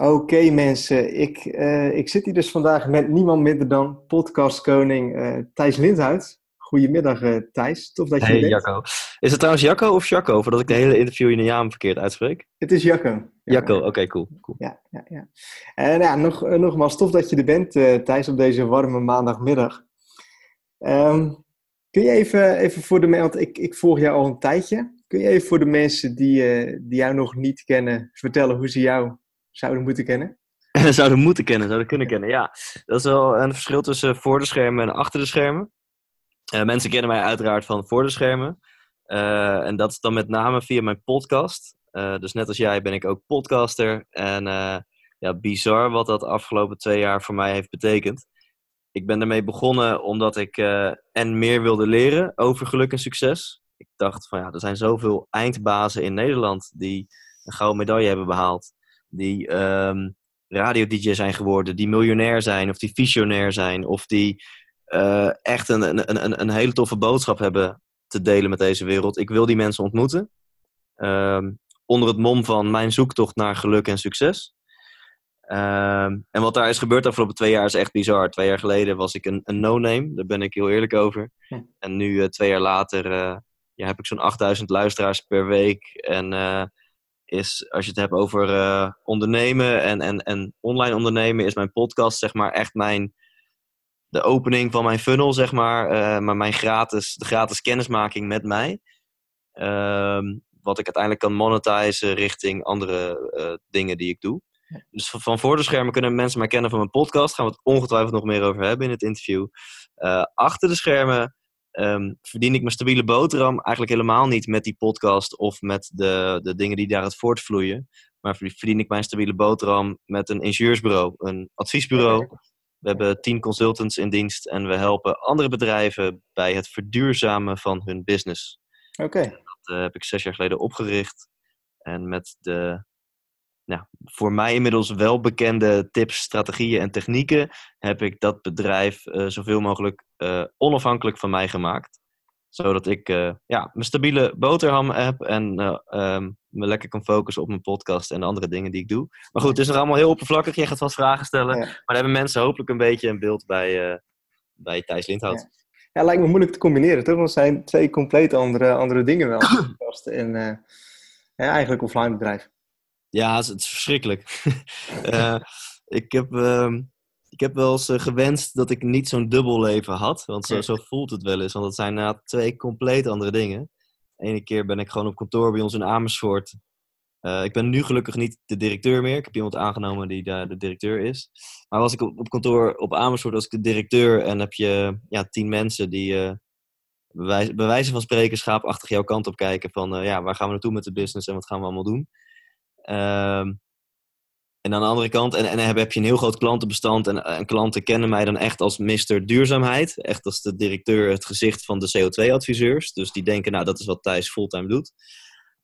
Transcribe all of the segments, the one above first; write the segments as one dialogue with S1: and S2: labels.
S1: Oké mensen, ik, eh, ik zit hier dus vandaag met niemand minder dan podcastkoning uh, Thijs Lindhout. Goedemiddag uh, Thijs, tof dat je
S2: hey,
S1: er bent.
S2: Jacco. Is het trouwens Jacco of Jacco, voordat ik de hele interview in een naam verkeerd uitspreek?
S1: Het is Jacco.
S2: Jacco, oké, cool, cool.
S1: Ja, ja, ja. En ja, nog, nogmaals, tof dat je er bent Thijs op deze warme maandagmiddag. Um, kun je even, even voor de mensen, want ik, ik volg jou al een tijdje. Kun je even voor de mensen die, die jou nog niet kennen vertellen hoe ze jou zouden moeten kennen?
S2: zouden moeten kennen, zouden kunnen kennen, ja. Dat is wel een verschil tussen voor de schermen en achter de schermen. Uh, mensen kennen mij uiteraard van voor de schermen. Uh, en dat is dan met name via mijn podcast. Uh, dus net als jij ben ik ook podcaster. En ja, bizar wat dat afgelopen twee jaar voor mij heeft betekend. Ik ben ermee begonnen omdat ik en meer wilde leren over geluk en succes. Ik dacht van ja, er zijn zoveel eindbazen in Nederland die een gouden medaille hebben behaald die um, radio-dj zijn geworden, die miljonair zijn, of die visionair zijn, of die uh, echt een, een, een, een hele toffe boodschap hebben te delen met deze wereld. Ik wil die mensen ontmoeten. Um, onder het mom van mijn zoektocht naar geluk en succes. Um, en wat daar is gebeurd de afgelopen twee jaar is echt bizar. Twee jaar geleden was ik een, een no-name, daar ben ik heel eerlijk over. Hm. En nu, uh, twee jaar later, uh, ja, heb ik zo'n 8000 luisteraars per week. En is als je het hebt over uh, ondernemen en, en, en online ondernemen, is mijn podcast zeg maar echt mijn de opening van mijn funnel, zeg maar. Uh, maar mijn gratis, de gratis kennismaking met mij. Uh, wat ik uiteindelijk kan monetizen richting andere uh, dingen die ik doe. Dus van, van voor de schermen kunnen mensen mij kennen van mijn podcast. Gaan we het ongetwijfeld nog meer over hebben in het interview. achter de schermen um, verdien ik mijn stabiele boterham eigenlijk helemaal niet met die podcast of met de, de dingen die daaruit voortvloeien. Maar verdien ik mijn stabiele boterham met een ingenieursbureau, een adviesbureau. We hebben tien consultants in dienst en we helpen andere bedrijven bij het verduurzamen van hun business.
S1: Oké.
S2: Dat uh, heb ik zes jaar geleden opgericht. En met de nou, voor mij inmiddels wel bekende tips, strategieën en technieken heb ik dat bedrijf uh, zoveel mogelijk uh, onafhankelijk van mij gemaakt. Zodat ik uh, ja, mijn stabiele boterham heb en um, me lekker kan focussen op mijn podcast en de andere dingen die ik doe. Maar goed, het is nog allemaal heel oppervlakkig. Jij gaat vast vragen stellen. Ja. Maar dan hebben mensen hopelijk een beetje een beeld bij, bij Thijs Lindhout.
S1: Ja. ja. lijkt me moeilijk te combineren, toch? Want het zijn twee compleet andere, andere dingen wel. podcast en eigenlijk offline bedrijf.
S2: Ja, het is verschrikkelijk. uh, ik, heb, uh, ik heb wel eens uh, gewenst dat ik niet zo'n dubbel leven had. Want zo, zo voelt het wel eens. Want het zijn nou, twee compleet andere dingen. Ene keer ben ik gewoon op kantoor bij ons in Amersfoort. Uh, ik ben nu gelukkig niet de directeur meer. Ik heb iemand aangenomen die daar de directeur is. Maar was ik op, op kantoor op Amersfoort, was ik de directeur. En heb je ja, tien mensen die bij wijze van spreken schaapachtig jouw kant op kijken. Van ja, waar gaan we naartoe met de business en wat gaan we allemaal doen? En aan de andere kant, en, en heb, heb je een heel groot klantenbestand. En, en klanten kennen mij dan echt als Mr. Duurzaamheid. Echt als de directeur, het gezicht van de CO2-adviseurs. Dus die denken, nou, dat is wat Thijs fulltime doet.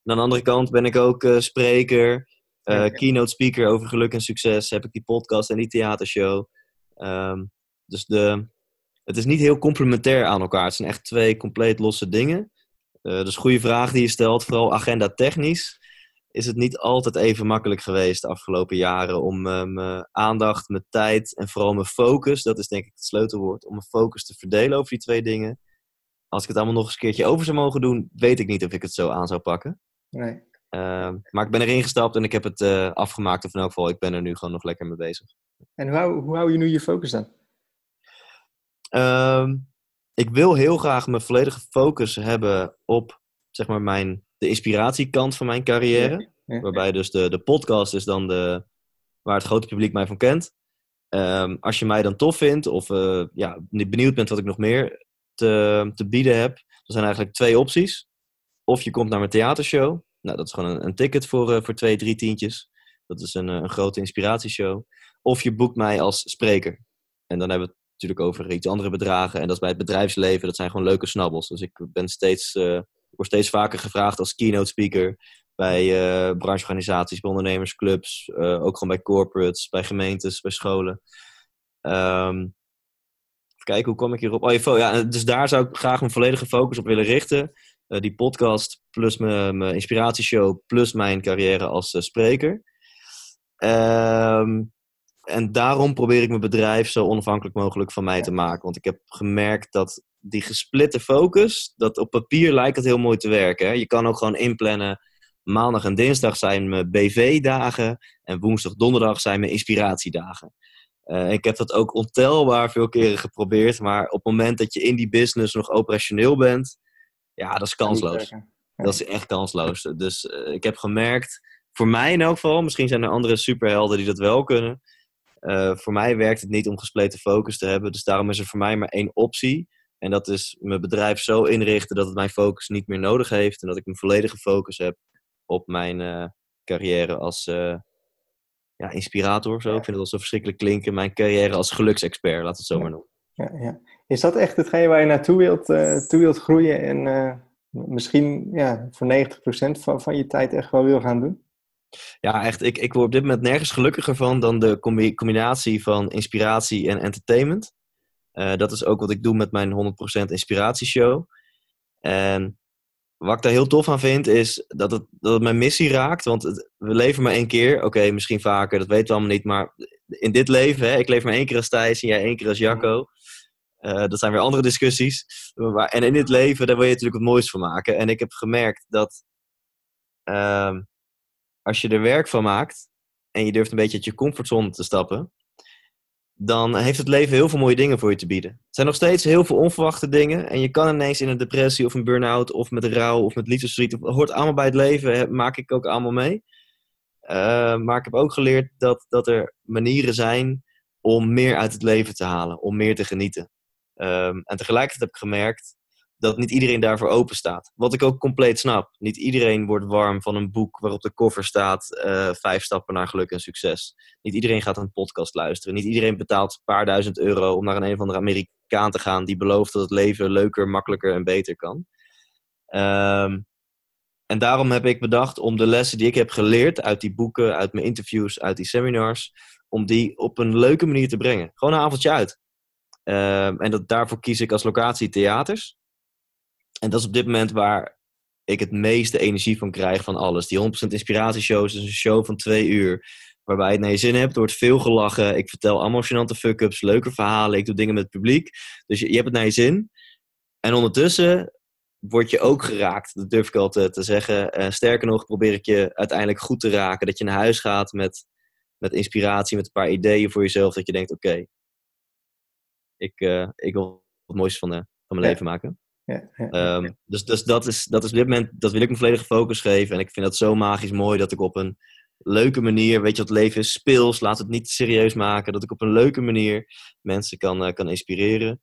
S2: En aan de andere kant ben ik ook uh, spreker, uh, keynote speaker over geluk en succes. Heb ik die podcast en die theatershow. Um, dus de, het is niet heel complementair aan elkaar. Het zijn echt twee compleet losse dingen. Uh, dus goede vraag die je stelt, vooral agenda technisch is het niet altijd even makkelijk geweest de afgelopen jaren om uh, mijn aandacht, mijn tijd en vooral mijn focus, dat is denk ik het sleutelwoord, om mijn focus te verdelen over die twee dingen. Als ik het allemaal nog eens een keertje over zou mogen doen, weet ik niet of ik het zo aan zou pakken.
S1: Nee.
S2: Uh, maar ik ben erin gestapt en ik heb het uh, afgemaakt. Of in elk geval, ik ben er nu gewoon nog lekker mee bezig.
S1: En hoe hou, hoe hou je nu je focus dan?
S2: Ehm, ik wil heel graag mijn volledige focus hebben op zeg maar, mijn de inspiratiekant van mijn carrière. Ja, ja. Waarbij dus de, de podcast is dan de, waar het grote publiek mij van kent. Um, als je mij dan tof vindt of uh, ja, benieuwd bent wat ik nog meer te, te bieden heb, dan zijn eigenlijk twee opties. Of je komt naar mijn theatershow. Nou, dat is gewoon een, een ticket voor, uh, voor twee, drie tientjes. Dat is een, een grote inspiratieshow. Of je boekt mij als spreker. En dan hebben we het natuurlijk over iets andere bedragen. En dat is bij het bedrijfsleven. Dat zijn gewoon leuke snabbels. Dus ik ben steeds uh, word steeds vaker gevraagd als keynote speaker bij uh, brancheorganisaties, bij ondernemersclubs, uh, ook gewoon bij corporates, bij gemeentes, bij scholen. Um, even kijken, hoe kom ik hierop? Oh, ja, dus daar zou ik graag mijn volledige focus op willen richten. Die podcast plus mijn, inspiratieshow plus mijn carrière als spreker. Ehm, en daarom probeer ik mijn bedrijf zo onafhankelijk mogelijk van mij te maken. Want ik heb gemerkt dat die gesplitte focus, dat op papier lijkt het heel mooi te werken. Hè? Je kan ook gewoon inplannen. Maandag en dinsdag zijn mijn BV-dagen. En woensdag, donderdag zijn mijn inspiratiedagen. Uh, ik heb dat ook ontelbaar veel keren geprobeerd. Maar op het moment dat je in die business nog operationeel bent, ja, dat is kansloos. Dat is echt kansloos. Dus uh, ik heb gemerkt, voor mij in elk geval, misschien zijn er andere superhelden die dat wel kunnen. Uh, voor mij werkt het niet om gespleten focus te hebben. Dus daarom is er voor mij maar één optie. En dat is mijn bedrijf zo inrichten dat het mijn focus niet meer nodig heeft. En dat ik mijn volledige focus heb op mijn uh, carrière als uh, ja, inspirator. Zo. Ik vind het wel zo verschrikkelijk klinken. Mijn carrière als geluksexpert, laat het zo maar noemen.
S1: Ja, ja. Is dat echt hetgeen waar je naartoe wilt, toe wilt groeien en misschien ja, voor 90% van, van je tijd echt wel wil gaan doen?
S2: Ja, echt. Ik, ik word op dit moment nergens gelukkiger van dan de combinatie van inspiratie en entertainment. Uh, dat is ook wat ik doe met mijn 100% inspiratieshow. En wat ik daar heel tof aan vind, is dat het, dat het mijn missie raakt. Want het, we leven maar één keer. Oké, misschien vaker, dat weten we allemaal niet. Maar in dit leven, hè, ik leef maar één keer als Thijs en jij één keer als Jacco. Uh, dat zijn weer andere discussies. Maar, en in dit leven, daar wil je natuurlijk het mooiste van maken. En ik heb gemerkt dat uh, als je er werk van maakt en je durft een beetje uit je comfortzone te stappen, dan heeft het leven heel veel mooie dingen voor je te bieden. Het zijn nog steeds heel veel onverwachte dingen en je kan ineens in een depressie of een burn-out of met rouw of met liefdesverdriet, dat hoort allemaal bij het leven, maak ik ook allemaal mee. Uh, maar ik heb ook geleerd dat, dat er manieren zijn om meer uit het leven te halen, om meer te genieten. Um, en tegelijkertijd heb ik gemerkt dat niet iedereen daarvoor open staat. Wat ik ook compleet snap. Niet iedereen wordt warm van een boek waarop de cover staat: uh, Vijf stappen naar geluk en succes. Niet iedereen gaat een podcast luisteren. Niet iedereen betaalt een paar duizend euro om naar een, een of andere Amerikaan te gaan die belooft dat het leven leuker, makkelijker en beter kan. Um, en daarom heb ik bedacht om de lessen die ik heb geleerd uit die boeken, uit mijn interviews, uit die seminars, om die op een leuke manier te brengen. Gewoon een avondje uit. Um, en dat, daarvoor kies ik als locatie theaters. En dat is op dit moment waar ik het meeste energie van krijg van alles. Die 100% inspiratieshows is een show van twee uur. Waarbij je het naar je zin hebt. Er wordt veel gelachen. Ik vertel allemaal gênante fuck-ups, leuke verhalen. Ik doe dingen met het publiek. Dus je, je hebt het naar je zin. En ondertussen word je ook geraakt. Dat durf ik al te, te zeggen. Uh, sterker nog, probeer ik je uiteindelijk goed te raken. Dat je naar huis gaat met, met inspiratie, met een paar ideeën voor jezelf. Dat je denkt, oké, okay, ik, uh, ik wil het mooiste van, de, van mijn ja. leven maken. Ja, um, dus, dus dat is, dat is op dit moment, dat wil ik een volledige focus geven. En ik vind dat zo magisch mooi dat ik op een leuke manier, weet je wat leven is, speels, laat het niet serieus maken. Dat ik op een leuke manier mensen kan, uh, kan inspireren.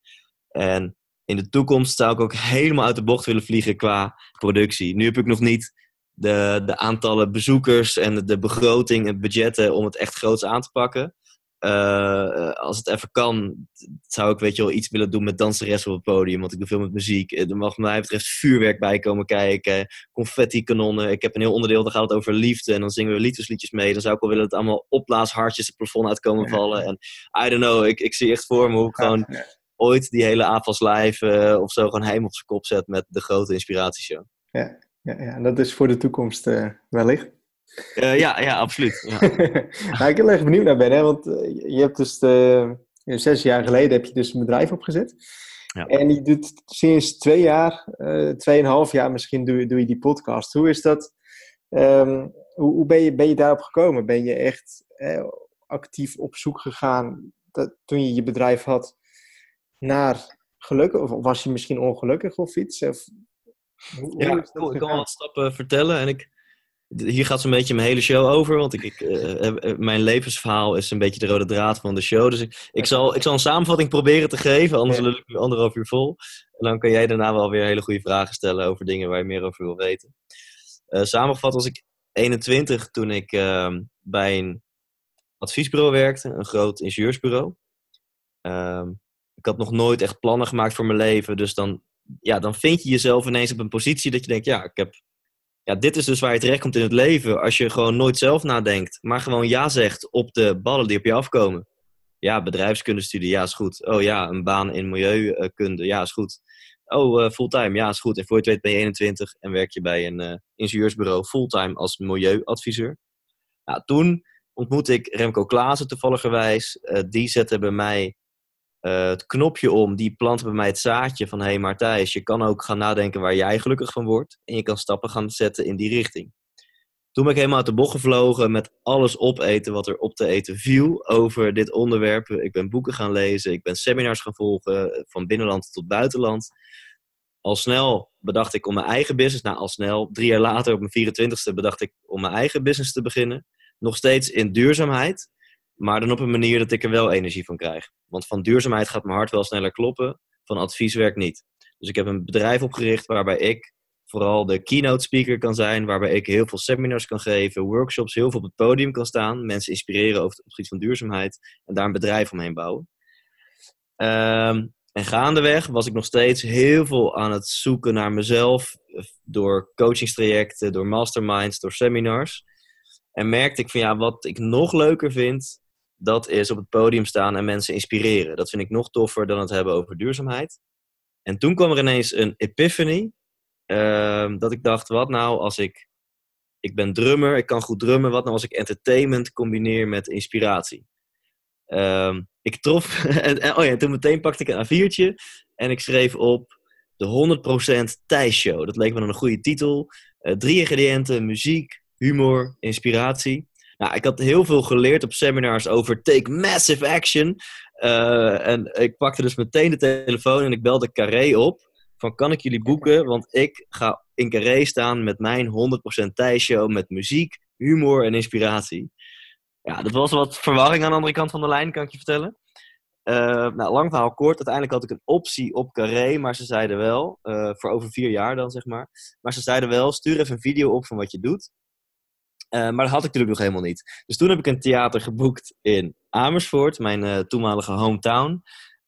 S2: En in de toekomst zou ik ook helemaal uit de bocht willen vliegen qua productie. Nu heb ik nog niet de, de aantallen bezoekers en de, de begroting en budgetten om het echt groots aan te pakken. Uh, als het even kan, zou ik weet je wel iets willen doen met danseres op het podium. Want ik doe veel met muziek. Er mag, wat mij betreft, vuurwerk bij komen kijken. Confetti-kanonnen. Ik heb een heel onderdeel, daar gaat het over liefde. En dan zingen we liefdesliedjes mee. Dan zou ik wel willen dat allemaal opblaashartjes het plafond uitkomen vallen. En I don't know, ik, ik zie echt voor me hoe ik gewoon ooit die hele AFAS Live uh, of zo gewoon helemaal op zijn kop zet met de grote inspiratieshow.
S1: Ja, ja, ja. dat is voor de toekomst uh, wellicht.
S2: Uh, ja, ja, absoluut. Ja.
S1: nou, ik ben heel erg benieuwd naar Ben, hè? want je hebt dus de, zes jaar geleden heb je dus een bedrijf opgezet. Ja. En je doet sinds twee jaar, uh, tweeënhalf jaar misschien, doe, doe je die podcast. Hoe is dat? Um, hoe, hoe ben, je, ben je daarop gekomen? Ben je echt eh, actief op zoek gegaan dat, toen je je bedrijf had naar geluk? Of was je misschien ongelukkig of iets? Of,
S2: hoe, ja, hoe ik kan wel wat stappen vertellen. En ik, hier gaat zo'n beetje mijn hele show over, want ik, ik uh, mijn levensverhaal is een beetje de rode draad van de show. Dus ik, ik, zal, ik zal een samenvatting proberen te geven, anders lul ik nu anderhalf uur vol. En dan kan jij daarna wel weer hele goede vragen stellen over dingen waar je meer over wil weten. Uh, samengevat was ik 21 toen ik uh, bij een adviesbureau werkte, een groot ingenieursbureau. Ehm, ik had nog nooit echt plannen gemaakt voor mijn leven, dus dan, ja, dan vind je jezelf ineens op een positie dat je denkt, ja, ik heb dit is dus waar je terechtkomt in het leven. Als je gewoon nooit zelf nadenkt, maar gewoon ja zegt op de ballen die op je afkomen. Ja, bedrijfskundestudie, ja, is goed. Oh ja, een baan in milieukunde, ja, is goed. Oh, uh, fulltime, ja, is goed. En voor je het weet ben je 21 en werk je bij een uh, ingenieursbureau fulltime als milieuadviseur. Nou, toen ontmoet ik Remco Klaassen toevalligerwijs. Uh, die zette bij mij uh, het knopje om, die plantte bij mij het zaadje van... hé hey Martijs, je kan ook gaan nadenken waar jij gelukkig van wordt. En je kan stappen gaan zetten in die richting. Toen ben ik helemaal uit de bocht gevlogen met alles opeten wat er op te eten viel over dit onderwerp. Ik ben boeken gaan lezen, ik ben seminars gaan volgen, van binnenland tot buitenland. Al snel bedacht ik om mijn eigen business, nou al snel, drie jaar later op mijn 24ste bedacht ik om mijn eigen business te beginnen. Nog steeds in duurzaamheid, maar dan op een manier dat ik er wel energie van krijg. Want van duurzaamheid gaat mijn hart wel sneller kloppen, van advieswerk niet. Dus ik heb een bedrijf opgericht waarbij ik vooral de keynote speaker kan zijn, waarbij ik heel veel seminars kan geven, workshops, heel veel op het podium kan staan, mensen inspireren over het gebied van duurzaamheid en daar een bedrijf omheen bouwen. Um, en gaandeweg was ik nog steeds heel veel aan het zoeken naar mezelf door coachingstrajecten, door masterminds, door seminars. En merkte ik van ja, wat ik nog leuker vind, dat is op het podium staan en mensen inspireren. Dat vind ik nog toffer dan het hebben over duurzaamheid. En toen kwam er ineens een epiphany. Ehm, dat ik dacht, wat nou als ik... Ik ben drummer, ik kan goed drummen. Wat nou als ik entertainment combineer met inspiratie? Um, ik trof... oh ja, toen meteen pakte ik een A4'tje. En ik schreef op de 100% Thijs Show. Dat leek me een goede titel. Uh, drie ingrediënten, muziek, humor, inspiratie. Nou, ik had heel veel geleerd op seminars over take massive action. Uh, en ik pakte dus meteen de telefoon en ik belde Carré op van kan ik jullie boeken? Want ik ga in Carré staan met mijn 100% Thijs-show met muziek, humor en inspiratie. Ja, dat was wat verwarring aan de andere kant van de lijn, kan ik je vertellen. Uh, nou, lang verhaal kort. Uiteindelijk had ik een optie op Carré, maar ze zeiden wel, uh, voor over vier jaar dan zeg maar. Maar ze zeiden wel, stuur even een video op van wat je doet. Uh, maar dat had ik natuurlijk nog helemaal niet. Dus toen heb ik een theater geboekt in Amersfoort, mijn toenmalige hometown.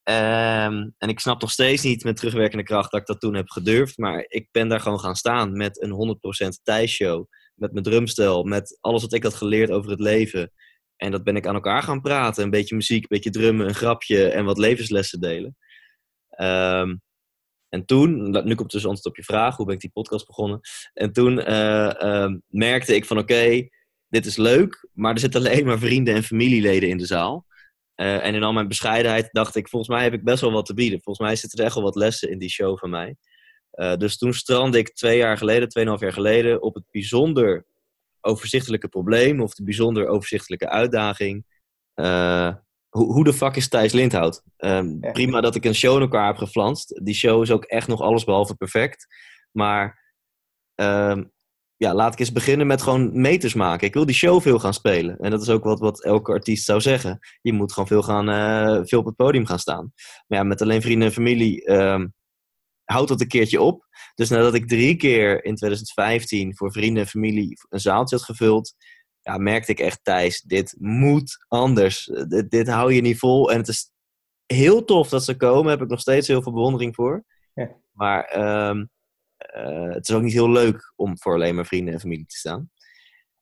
S2: Um, en ik snap nog steeds niet met terugwerkende kracht dat ik dat toen heb gedurfd. Maar ik ben daar gewoon gaan staan met een 100% Thijs-show. Met mijn drumstel, met alles wat ik had geleerd over het leven. En dat ben ik aan elkaar gaan praten. Een beetje muziek, een beetje drummen, een grapje en wat levenslessen delen. Um, en toen, nu komt dus antwoord op je vraag, hoe ben ik die podcast begonnen? En toen uh, uh, merkte ik van oké, dit is leuk, maar er zitten alleen maar vrienden en familieleden in de zaal. Uh, en in al mijn bescheidenheid dacht ik, volgens mij heb ik best wel wat te bieden. Volgens mij zitten er echt wel wat lessen in die show van mij. Uh, dus toen strandde ik twee jaar geleden, tweeënhalf jaar geleden, op het bijzonder overzichtelijke probleem of de bijzonder overzichtelijke uitdaging. Uh, hoe, de fuck is Thijs Lindhout? Um, ja. Prima dat ik een show in elkaar heb geflanst. Die show is ook echt nog alles behalve perfect. Maar um, ja, laat ik eens beginnen met gewoon meters maken. Ik wil die show veel gaan spelen. En dat is ook wat, wat elke artiest zou zeggen. Je moet gewoon veel, gaan, uh, veel op het podium gaan staan. Maar ja, met alleen vrienden en familie um, houdt dat een keertje op. Dus nadat ik drie keer in 2015 voor vrienden en familie een zaaltje had gevuld, ja, merkte ik echt, Thijs, dit moet anders. Dit, dit hou je niet vol. En het is heel tof dat ze komen. Daar heb ik nog steeds heel veel bewondering voor. Ja. Maar um, uh, het is ook niet heel leuk om voor alleen maar vrienden en familie te staan.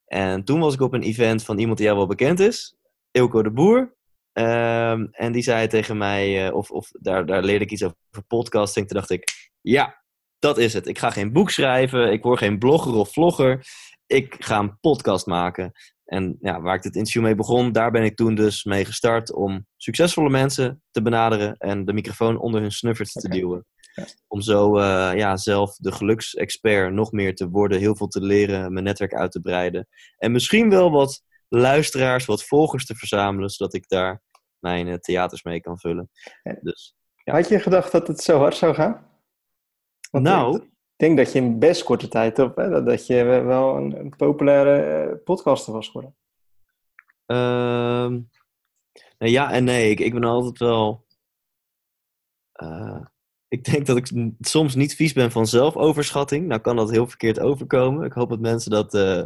S2: En toen was ik op een event van iemand die jou wel bekend is, Ilko de Boer. Um, en die zei tegen mij, uh, of, of daar, daar leerde ik iets over podcasting. Toen dacht ik, ja, dat is het. Ik ga geen boek schrijven, ik word geen blogger of vlogger. Ik ga een podcast maken. En ja, waar ik dit interview mee begon, daar ben ik toen dus mee gestart om succesvolle mensen te benaderen en de microfoon onder hun snuffert te duwen. Om zo uh, ja, zelf de geluksexpert nog meer te worden, heel veel te leren, mijn netwerk uit te breiden. En misschien wel wat luisteraars, wat volgers te verzamelen, zodat ik daar mijn uh, theaters mee kan vullen. Dus,
S1: ja. Had je gedacht dat het zo hard zou gaan?
S2: Want nou...
S1: Ik denk dat je in best korte tijd op, hè, dat je wel een, populaire uh, podcaster was geworden.
S2: Uh, nou ja en nee. Ik, ik ben altijd wel uh, ik denk dat ik soms niet vies ben van zelfoverschatting. Nou kan dat heel verkeerd overkomen. Ik hoop dat mensen dat uh,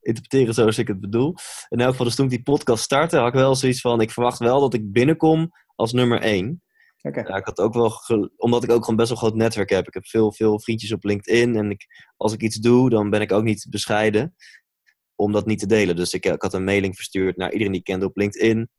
S2: interpreteren zoals ik het bedoel. In elk geval, dus toen ik die podcast startte, had ik wel zoiets van... ik verwacht wel dat ik binnenkom als nummer één. Okay. Ja, ik had ook wel omdat ik ook gewoon best wel groot netwerk heb. Ik heb veel, veel vriendjes op LinkedIn. En ik, als ik iets doe, dan ben ik ook niet bescheiden om dat niet te delen. Dus ik, ik had een mailing verstuurd naar iedereen die ik kende op LinkedIn.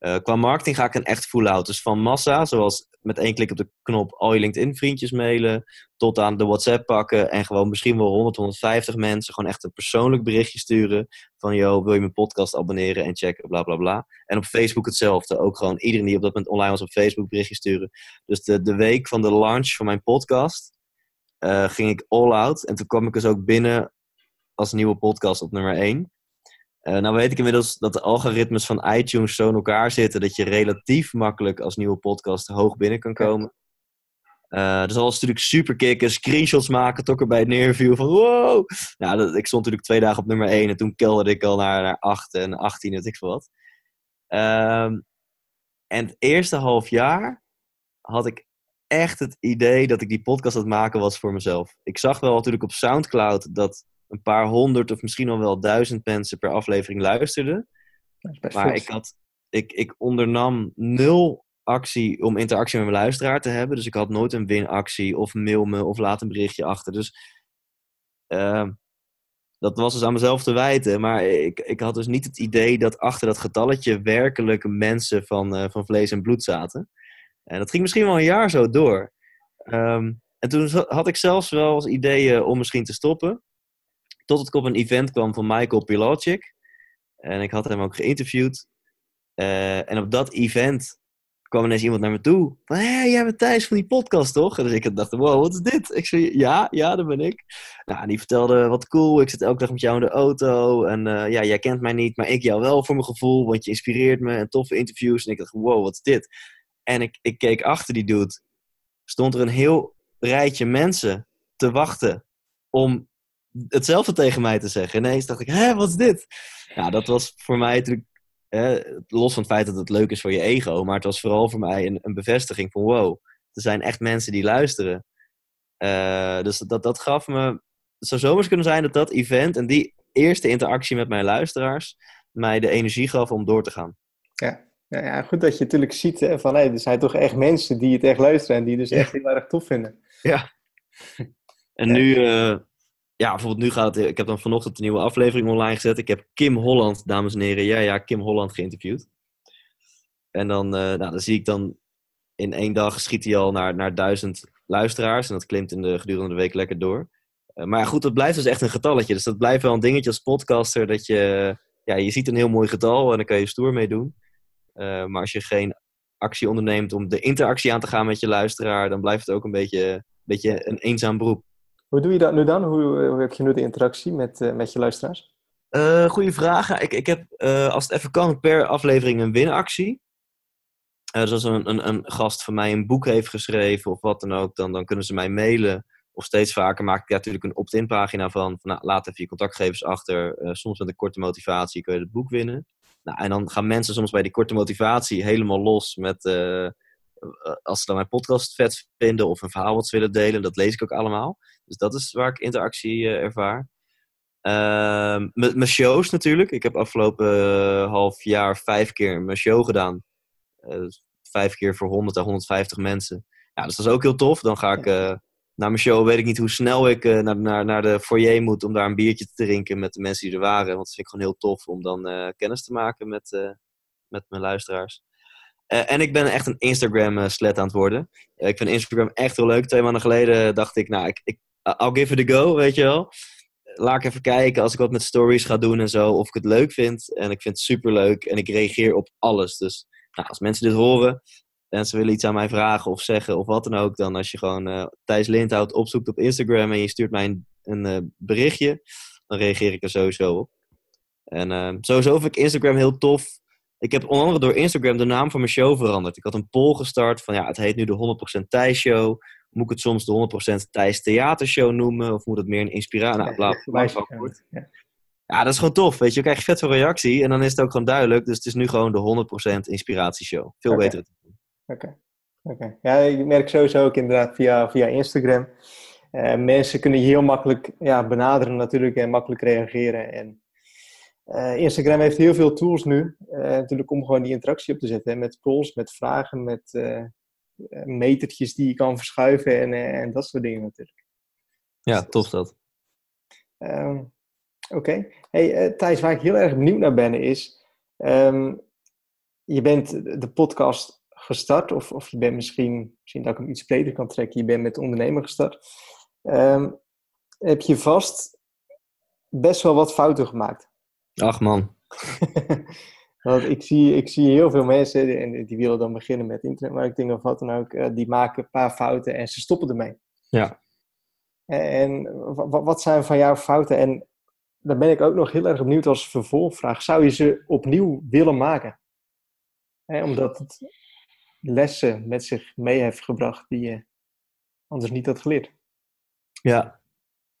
S2: Uh, qua marketing ga ik een echt full-out. Dus van massa, zoals met één klik op de knop al je LinkedIn vriendjes mailen, tot aan de WhatsApp pakken en gewoon misschien wel 100, 150 mensen gewoon echt een persoonlijk berichtje sturen van yo, wil je mijn podcast abonneren en checken, bla bla bla. En op Facebook hetzelfde, ook gewoon iedereen die op dat moment online was op Facebook berichtje sturen. Dus de, de week van de launch van mijn podcast uh, ging ik all out en toen kwam ik dus ook binnen als nieuwe podcast op nummer 1. Uh, nou weet ik inmiddels dat de algoritmes van iTunes zo in elkaar zitten dat je relatief makkelijk als nieuwe podcast hoog binnen kan komen. Uh, dus dat was natuurlijk super kicken, screenshots maken, toch erbij neerviel van wow. Nou, dat, ik stond natuurlijk twee dagen op nummer 1 en toen kelderde ik al naar, naar 8 en 18 weet ik veel wat. Um, en het eerste half jaar had ik echt het idee dat ik die podcast aan het maken was voor mezelf. Ik zag wel natuurlijk op Soundcloud dat een paar honderd of misschien al wel duizend mensen per aflevering luisterden. Maar ik, had, ik, ik ondernam nul actie om interactie met mijn luisteraar te hebben. Dus ik had nooit een winactie of mail me of laat een berichtje achter. Dus uh, dat was dus aan mezelf te wijten. Maar ik, ik had dus niet het idee dat achter dat getalletje werkelijk mensen van, uh, van vlees en bloed zaten. En dat ging misschien wel een jaar zo door. Um, en toen had ik zelfs wel eens ideeën om misschien te stoppen. Tot ik op een event kwam van Michael Pilacic. En ik had hem ook geïnterviewd. Uh, en op dat event kwam ineens iemand naar me toe. Van, hé, jij bent Thijs van die podcast, toch? En dus ik dacht, wow, wat is dit? Ik zei, ja, ja, dat ben ik. Nou, die vertelde, wat cool, ik zit elke dag met jou in de auto. En uh, ja, jij kent mij niet, maar ik jou wel voor mijn gevoel. Want je inspireert me en toffe interviews. En ik dacht, wow, wat is dit? En ik, ik keek achter die dude. Stond er een heel rijtje mensen te wachten om hetzelfde tegen mij te zeggen. Ineens dacht ik, hé, wat is dit? Ja, dat was voor mij natuurlijk, hè, los van het feit dat het leuk is voor je ego, maar het was vooral voor mij een, een bevestiging van, wow, er zijn echt mensen die luisteren. Uh, dus dat, dat gaf me, het zou zomaar kunnen zijn dat dat event en die eerste interactie met mijn luisteraars mij de energie gaf om door te gaan.
S1: Ja, ja, ja goed dat je natuurlijk ziet hè, van, hey, er zijn toch echt mensen die het echt luisteren en die dus echt heel erg tof vinden.
S2: Ja. En nu, uh, ja, bijvoorbeeld nu gaat het, ik heb dan vanochtend een nieuwe aflevering online gezet. Ik heb Kim Holland, dames en heren, ja, ja, Kim Holland geïnterviewd. En dan, uh, nou, dan zie ik dan in één dag schiet hij al naar, naar duizend luisteraars. En dat klimt in de gedurende de week lekker door. Uh, maar goed, dat blijft dus echt een getalletje. Dus dat blijft wel een dingetje als podcaster. Dat je, ja, je ziet een heel mooi getal en dan kan je stoer mee doen. Uh, maar als je geen actie onderneemt om de interactie aan te gaan met je luisteraar, dan blijft het ook een beetje, beetje een eenzaam beroep.
S1: Hoe doe je dat nu dan? Hoe, hoe heb je nu de interactie met, uh, met je luisteraars?
S2: Uh, goeie vraag. Ik, ik heb, als het even kan, per aflevering een winactie. dus als een, een, een, gast van mij een boek heeft geschreven of wat dan ook, dan, dan kunnen ze mij mailen. Of steeds vaker maak ik daar natuurlijk een opt-in pagina van. van nou, laat even je contactgevers achter. soms met een korte motivatie kun je het boek winnen. Nou, en dan gaan mensen soms bij die korte motivatie helemaal los met als ze dan mijn podcast vet vinden of een verhaal wat ze willen delen, dat lees ik ook allemaal. Dus dat is waar ik interactie uh, ervaar. Uh, mijn shows natuurlijk. Ik heb afgelopen uh, half jaar vijf keer mijn show gedaan. Uh, vijf keer voor 100 à 150 mensen. Ja, dus dat is ook heel tof. Dan ga ik naar mijn show, weet ik niet hoe snel ik naar, naar, naar de foyer moet om daar een biertje te drinken met de mensen die er waren. Want dat vind ik gewoon heel tof om dan kennis te maken met, met mijn luisteraars. Uh, en ik ben echt een Instagram-slet aan het worden. Uh, ik vind Instagram echt heel leuk. Twee maanden geleden dacht ik, nou, ik, ik, I'll give it a go, weet je wel. Laat ik even kijken als ik wat met stories ga doen en zo, of ik het leuk vind. En ik vind het super leuk en ik reageer op alles. Dus nou, als mensen dit horen en ze willen iets aan mij vragen of zeggen of wat dan ook, dan als je gewoon uh, Thijs Lindhout opzoekt op Instagram en je stuurt mij een, een berichtje, dan reageer ik er sowieso op. En sowieso vind ik Instagram heel tof ik heb onder andere door Instagram de naam van mijn show veranderd. Ik had een poll gestart van ja, het heet nu de 100% Thijs Show. Moet ik het soms de 100% Thijs Theatershow noemen? Of moet het meer een inspiratie? Nou, bla, bla, bla, ja. ja, dat is gewoon tof. Weet je, je krijgt vet veel reactie en dan is het ook gewoon duidelijk. Dus het is nu gewoon de 100% inspiratieshow. Veel okay. beter.
S1: Oké. Okay. Ja, ik merk sowieso ook inderdaad via, via Instagram. Uh, mensen kunnen je heel makkelijk ja, benaderen natuurlijk en makkelijk reageren. En uh, Instagram heeft heel veel tools nu, uh, natuurlijk om gewoon die interactie op te zetten. Hè, met polls, met vragen, met uh, metertjes die je kan verschuiven en, en dat soort dingen natuurlijk.
S2: Ja, dus, tof dat.
S1: Um, Oké. Okay. Hey, Thijs, waar ik heel erg benieuwd naar ben is... Um, je bent de podcast gestart, of, of je bent misschien, misschien dat ik hem iets breder kan trekken, je bent met ondernemer gestart. Ehm, heb je vast best wel wat fouten gemaakt.
S2: Ach man.
S1: Want ik zie, ik zie heel veel mensen, en die willen dan beginnen met internetmarketing of wat dan ook, eh, die maken een paar fouten en ze stoppen ermee.
S2: Ja.
S1: En wat zijn van jouw fouten? En dan ben ik ook nog heel erg benieuwd als vervolgvraag. Zou je ze opnieuw willen maken? omdat het lessen met zich mee heeft gebracht die je anders niet had geleerd.
S2: Ja.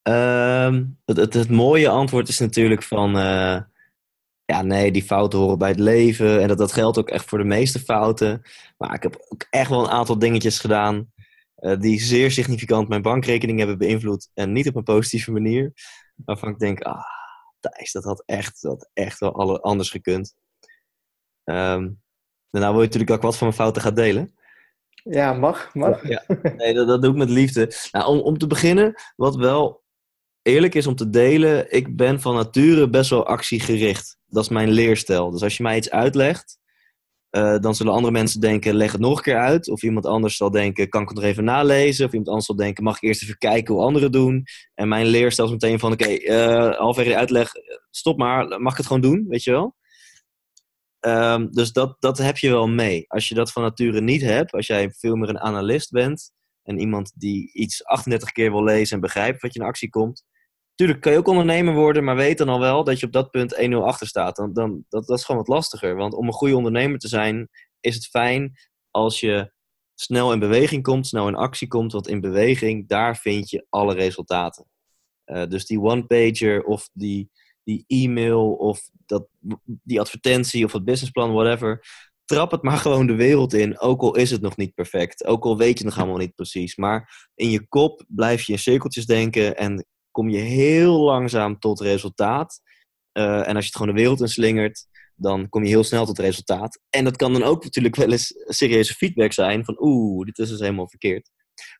S2: Ehm, het, het, het, mooie antwoord is natuurlijk van... Uh, ja, nee, die fouten horen bij het leven. En dat, dat geldt ook echt voor de meeste fouten. Maar ik heb ook echt wel een aantal dingetjes gedaan... Uh, die zeer significant mijn bankrekening hebben beïnvloed. En niet op een positieve manier. Waarvan ik denk, ah, Thijs, dat had echt, dat echt wel alle, anders gekund. Um, daarna wil je natuurlijk ook wat van mijn fouten gaan delen.
S1: Ja, mag, mag.
S2: Ja, nee, dat, dat doe ik met liefde. Nou, om, om te beginnen, wat wel eerlijk is om te delen, ik ben van nature best wel actiegericht. Dat is mijn leerstijl. Dus als je mij iets uitlegt, uh, dan zullen andere mensen denken, leg het nog een keer uit. Of iemand anders zal denken, kan ik het nog even nalezen? Of iemand anders zal denken, mag ik eerst even kijken hoe anderen doen? En mijn leerstijl is meteen van, oké, okay, uh, eh, uitleg, stop maar, mag ik het gewoon doen, weet je wel? Um, dus dat, dat heb je wel mee. Als je dat van nature niet hebt, als jij veel meer een analist bent en iemand die iets 38 keer wil lezen en begrijpt wat je in actie komt, Tuurlijk kan je ook ondernemer worden, maar weet dan al wel dat je op dat punt 1-0 achter staat. Dan, dan, dat, dat is gewoon wat lastiger. Want om een goede ondernemer te zijn, is het fijn als je snel in beweging komt, snel in actie komt. Want in beweging, daar vind je alle resultaten. Uh, dus die one-pager of die, die e-mail of dat, die advertentie of het businessplan, whatever. Trap het maar gewoon de wereld in, ook al is het nog niet perfect. Ook al weet je nog allemaal niet precies. Maar in je kop blijf je in cirkeltjes denken en kom je heel langzaam tot resultaat. Uh, en als je het gewoon de wereld in slingert, dan kom je heel snel tot resultaat. En dat kan dan ook natuurlijk wel eens serieuze feedback zijn van oeh, dit is dus helemaal verkeerd.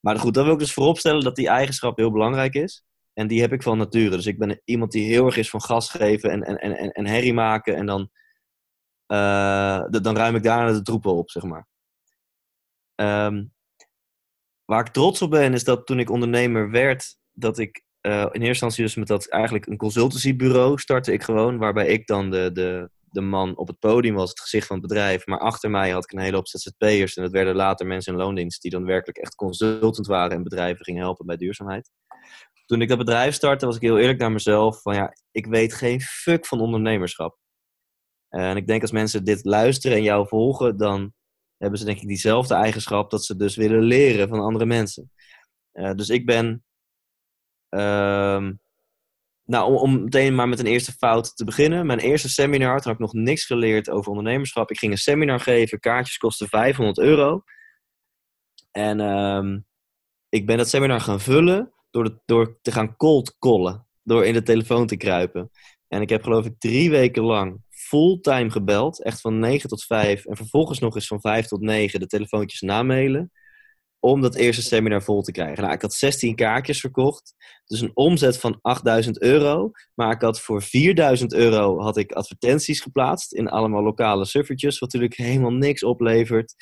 S2: Maar goed, dan wil ik dus vooropstellen dat die eigenschap heel belangrijk is. En die heb ik van nature. Dus ik ben iemand die heel erg is van gas geven en, en, en, en herrie maken. En dan, uh, dan ruim ik daarna de troepen op, zeg maar. Um, waar ik trots op ben, is dat toen ik ondernemer werd, dat ik uh, in eerste instantie dus met dat eigenlijk een consultancybureau startte ik gewoon, waarbij ik dan de, de, de man op het podium was, het gezicht van het bedrijf. Maar achter mij had ik een hele hoop ZZP'ers en dat werden later mensen in loondienst die dan werkelijk echt consultant waren en bedrijven gingen helpen bij duurzaamheid. Toen ik dat bedrijf startte, was ik heel eerlijk naar mezelf van ja, ik weet geen fuck van ondernemerschap. En ik denk als mensen dit luisteren en jou volgen, dan hebben ze denk ik diezelfde eigenschap dat ze dus willen leren van andere mensen. Uh, dus ik ben Ehm, nou, om, meteen maar met een eerste fout te beginnen. Mijn eerste seminar, toen had ik nog niks geleerd over ondernemerschap. Ik ging een seminar geven, kaartjes kosten 500 euro. En um, ik ben dat seminar gaan vullen door, door te gaan cold callen. Door in de telefoon te kruipen. En ik heb geloof ik drie weken lang fulltime gebeld. Echt van 9 tot 5. En vervolgens nog eens van 5 tot 9 de telefoontjes namailen om dat eerste seminar vol te krijgen. Nou, ik had 16 kaartjes verkocht, dus een omzet van 8000 euro. Maar ik had voor 4000 euro had ik advertenties geplaatst in allemaal lokale suffertjes, wat natuurlijk helemaal niks oplevert.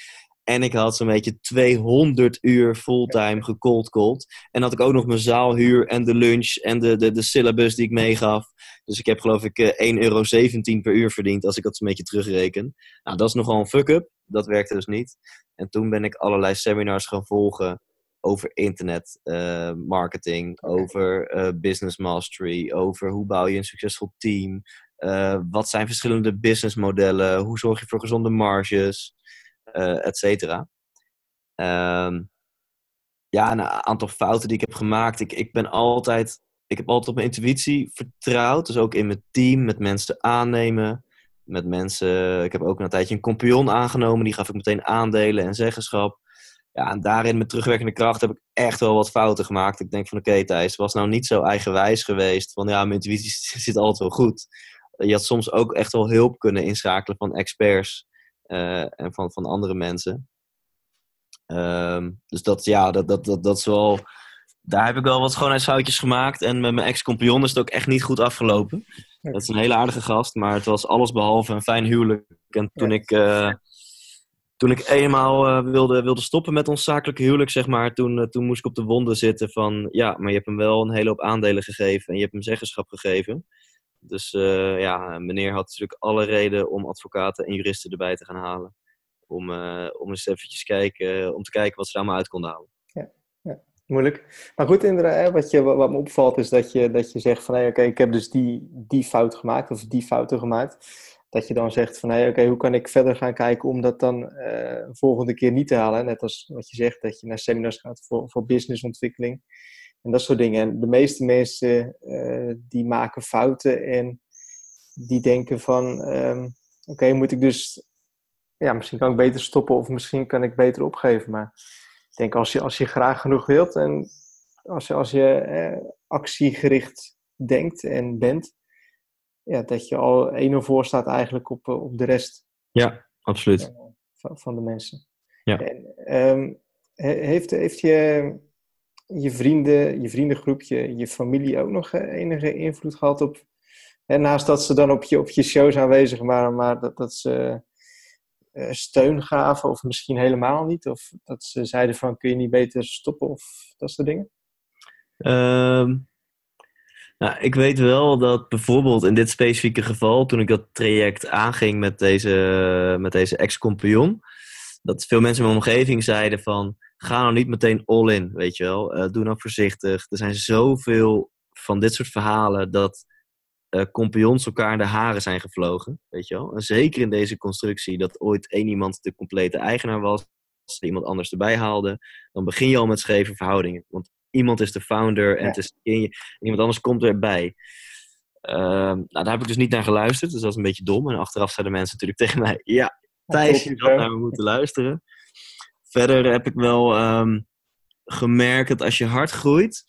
S2: En ik had zo'n beetje 200 uur fulltime gecold En had ik ook nog mijn zaalhuur en de lunch en de, de, de syllabus die ik meegaf. Dus ik heb geloof ik 1,17 eh, euro per uur verdiend als ik dat een beetje terugreken. Nou, dat is nogal een fuck-up. Dat werkte dus niet. En toen ben ik allerlei seminars gaan volgen over internet uh, marketing, over uh, business mastery, over hoe bouw je een succesvol team, uh, wat zijn verschillende businessmodellen, hoe zorg je voor gezonde marges, et cetera. Um, ja, een aantal fouten die ik heb gemaakt. Ik, ik ben altijd, ik heb altijd op mijn intuïtie vertrouwd, dus ook in mijn team, met mensen aannemen met mensen. Ik heb ook een tijdje een compagnon aangenomen. Die gaf ik meteen aandelen en zeggenschap. Ja, en daarin met terugwerkende kracht heb ik echt wel wat fouten gemaakt. Ik denk van oké okay, Thijs, was nou niet zo eigenwijs geweest. Van ja, mijn intuïtie zit altijd wel goed. Je had soms ook echt wel hulp kunnen inschakelen van experts uh, en van, van andere mensen. Um, dus dat, ja, dat, dat, dat, dat is wel... Daar heb ik wel wat schoonheidsfoutjes gemaakt. En met mijn ex-compagnon is het ook echt niet goed afgelopen. Dat is een hele aardige gast, maar het was alles behalve een fijn huwelijk. En toen ik, uh, toen ik eenmaal uh, wilde, wilde stoppen met ons zakelijke huwelijk, zeg maar, toen, uh, toen moest ik op de wonden zitten van, ja, maar je hebt hem wel een hele hoop aandelen gegeven en je hebt hem zeggenschap gegeven. Dus ja, meneer had natuurlijk alle reden om advocaten en juristen erbij te gaan halen. Om, om eens eventjes kijken, om te kijken wat ze daar maar uit konden halen.
S1: Moeilijk. Maar goed, inderdaad, wat, je, wat me opvalt is dat je, dat je zegt van, hé, oké, ik heb dus die, die fout gemaakt, of die fouten gemaakt dat je dan zegt van, hey, oké, hoe kan ik verder gaan kijken om dat dan uh, volgende keer niet te halen? Net als wat je zegt, dat je naar seminars gaat voor, voor businessontwikkeling en dat soort dingen. En de meeste mensen uh, die maken fouten en die denken van, um, oké, moet ik dus, ja, misschien kan ik beter stoppen of misschien kan ik beter opgeven. Maar ik denk als je, als je graag genoeg wilt en als je, als je eh, actiegericht denkt en bent, ja, dat je al 1-0 voor staat eigenlijk op, eh, op de rest.
S2: Ja, absoluut.
S1: Van, van de mensen.
S2: Ja.
S1: En, um, heeft, heeft je, je vrienden, je vriendengroepje, je familie ook nog eh, enige invloed gehad op... Hè, naast dat ze dan op je, op je shows aanwezig waren, maar dat, dat ze steun gaven of misschien helemaal niet? Of dat ze zeiden van, kun je niet beter stoppen of dat soort dingen?
S2: Um, nou, ik weet wel dat bijvoorbeeld in dit specifieke geval, toen ik dat traject aanging met deze, met deze ex-compagnon, dat veel mensen in mijn omgeving zeiden van, ga nou niet meteen all in, weet je wel. Uh, doe nou voorzichtig. Er zijn zoveel van dit soort verhalen dat uh, compagnons elkaar in de haren zijn gevlogen, weet je wel. En zeker in deze constructie, dat ooit één iemand de complete eigenaar was, als er iemand anders erbij haalde, dan begin je al met scheve verhoudingen. Want iemand is de founder en, het is, iemand anders komt erbij. Uh, nou, daar heb ik dus niet naar geluisterd, dus dat is een beetje dom. En achteraf zeiden mensen natuurlijk tegen mij: Ja, Thijs, je had naar me moeten luisteren. Verder heb ik wel um, gemerkt dat als je hard groeit,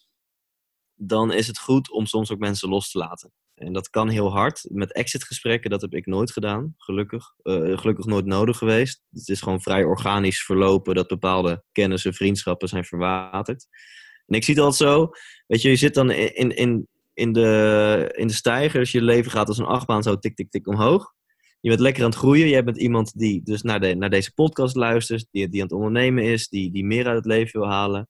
S2: dan is het goed om soms ook mensen los te laten. En dat kan heel hard. Met exitgesprekken, dat heb ik nooit gedaan, gelukkig. Uh, gelukkig nooit nodig geweest. Het is gewoon vrij organisch verlopen dat bepaalde kennissen, vriendschappen zijn verwaterd. En ik zie het altijd zo, weet je, je zit dan in, in, in, de, in de stijger, je leven gaat als een achtbaan zo tik, tik, tik omhoog. Je bent lekker aan het groeien. Jij bent iemand die dus naar, de, naar deze podcast luistert, die, die aan het ondernemen is, die, die meer uit het leven wil halen.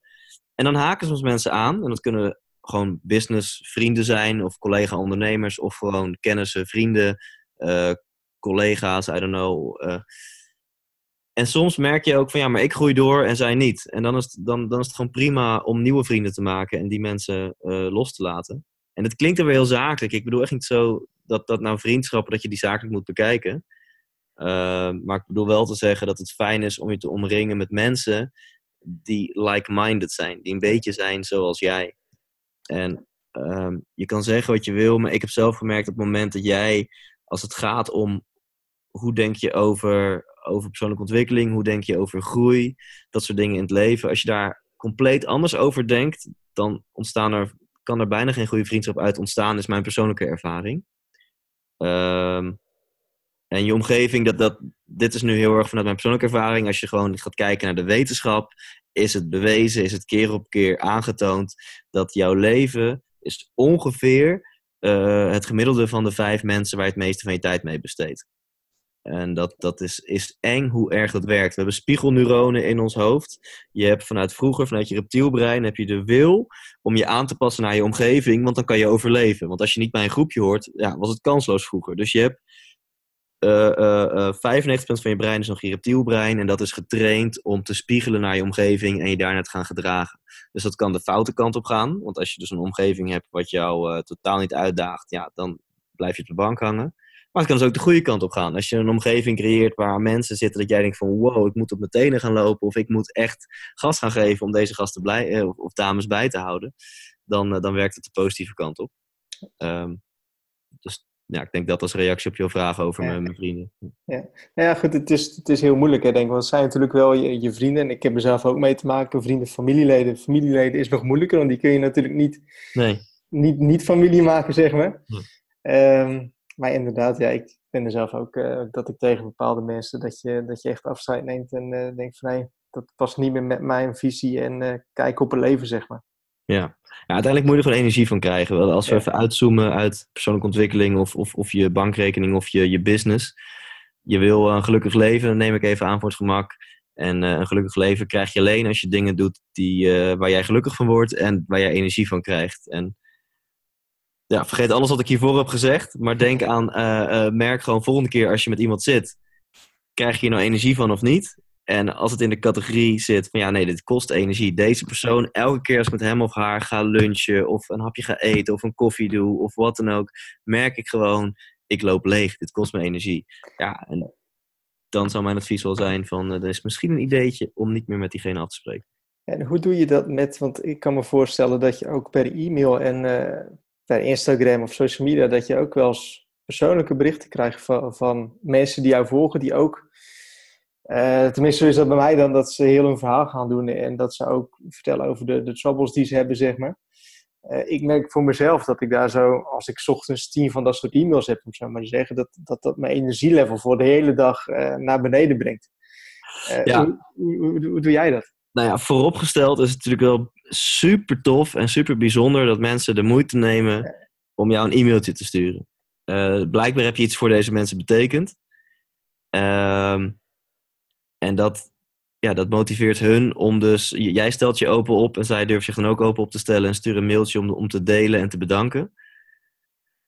S2: En dan haken soms mensen aan, en dat kunnen gewoon business vrienden zijn, of collega-ondernemers, of gewoon kennissen, vrienden, uh, collega's, I don't know. Uh, en soms merk je ook van ja, maar ik groei door en zij niet. En dan is het, dan, dan is het gewoon prima om nieuwe vrienden te maken en die mensen uh, los te laten. En het klinkt er weer heel zakelijk. Ik bedoel echt niet zo dat, dat nou vriendschappen, dat je die zakelijk moet bekijken. Maar ik bedoel wel te zeggen dat het fijn is om je te omringen met mensen die like-minded zijn. Die een beetje zijn zoals jij. En uh, je kan zeggen wat je wil, maar ik heb zelf gemerkt op het moment dat jij, als het gaat om hoe denk je over over persoonlijke ontwikkeling, hoe denk je over groei, dat soort dingen in het leven. Als je daar compleet anders over denkt, dan ontstaan er, kan er bijna geen goede vriendschap uit ontstaan, is mijn persoonlijke ervaring. Um, en je omgeving, dat, dat, dit is nu heel erg vanuit mijn persoonlijke ervaring. Als je gewoon gaat kijken naar de wetenschap, is het bewezen, is het keer op keer aangetoond dat jouw leven is ongeveer uh, het gemiddelde van de vijf mensen waar je het meeste van je tijd mee besteedt. En dat, dat is, is eng hoe erg dat werkt. We hebben spiegelneuronen in ons hoofd. Je hebt vanuit vroeger, vanuit je reptielbrein, heb je de wil om je aan te passen naar je omgeving, want dan kan je overleven. Want als je niet bij een groepje hoort, ja, was het kansloos vroeger. Dus je hebt 95% van je brein is nog je reptielbrein en dat is getraind om te spiegelen naar je omgeving en je daarna te gaan gedragen. Dus dat kan de foute kant op gaan, want als je dus een omgeving hebt wat jou totaal niet uitdaagt, ja, dan blijf je op de bank hangen. Maar het kan dus ook de goede kant op gaan. Als je een omgeving creëert waar mensen zitten dat jij denkt van wow, ik moet op mijn tenen gaan lopen of ik moet echt gas gaan geven om deze gasten blij, eh, of, of, dames bij te houden, dan, dan werkt het de positieve kant op. Um, dus ja, ik denk dat als reactie op jouw vraag over ja. mijn, mijn, vrienden.
S1: Ja. Nou ja, goed, het is, het is heel moeilijk, hè, denk ik. Want het zijn natuurlijk wel je, je vrienden. En ik heb er zelf ook mee te maken, vrienden, familieleden. Familieleden is nog moeilijker, want die kun je natuurlijk niet,
S2: nee.
S1: niet, niet familie maken, zeg maar. Hm. Um, maar inderdaad, ja, ik vind er zelf ook uh, dat ik tegen bepaalde mensen dat je, dat je echt afscheid neemt en uh, denkt van nee, dat past niet meer met mijn visie en uh, kijk op het leven, zeg maar.
S2: Ja. ja, uiteindelijk moet je er gewoon energie van krijgen. Wel, Als we
S1: Ja.
S2: even uitzoomen uit persoonlijke ontwikkeling of, of, of je bankrekening of je, je business. Je wil een gelukkig leven, dat neem ik even aan voor het gemak. En eh, een gelukkig leven krijg je alleen als je dingen doet die, eh, waar jij gelukkig van wordt en waar jij energie van krijgt. En ja, vergeet alles wat ik hiervoor heb gezegd, maar denk aan, eh, merk gewoon volgende keer als je met iemand zit, krijg je nou energie van of niet? En als het in de categorie zit van ja, nee, dit kost energie. Deze persoon, elke keer als ik met hem of haar ga lunchen of een hapje ga eten of een koffie doe of wat dan ook, merk ik gewoon, ik loop leeg, dit kost me energie. Ja, en dan zou mijn advies wel zijn van, eh, er is misschien een ideetje om niet meer met diegene af te spreken.
S1: En hoe doe je dat met, want ik kan me voorstellen dat je ook per e-mail en eh, per Instagram of social media, dat je ook wel eens persoonlijke berichten krijgt van, van mensen die jou volgen, die ook, eh, tenminste zo is dat bij mij dan, dat ze heel hun verhaal gaan doen en dat ze ook vertellen over de, de troubles die ze hebben, zeg maar. Eh, ik merk voor mezelf dat ik daar zo, als ik 's ochtends tien van dat soort e-mails heb, om zo maar te zeggen, dat dat, dat mijn energielevel voor de hele dag eh, naar beneden brengt.
S2: Ja.
S1: hoe, hoe, hoe- hoe doe jij dat?
S2: Nou ja, vooropgesteld is het natuurlijk wel super tof en super bijzonder dat mensen de moeite nemen om jou een e-mailtje te sturen. Blijkbaar heb je iets voor deze mensen betekend. Ehm, en dat, ja, dat motiveert hun om dus... Jij stelt je open op en zij durft zich dan ook open op te stellen... en stuur een mailtje om, om te delen en te bedanken.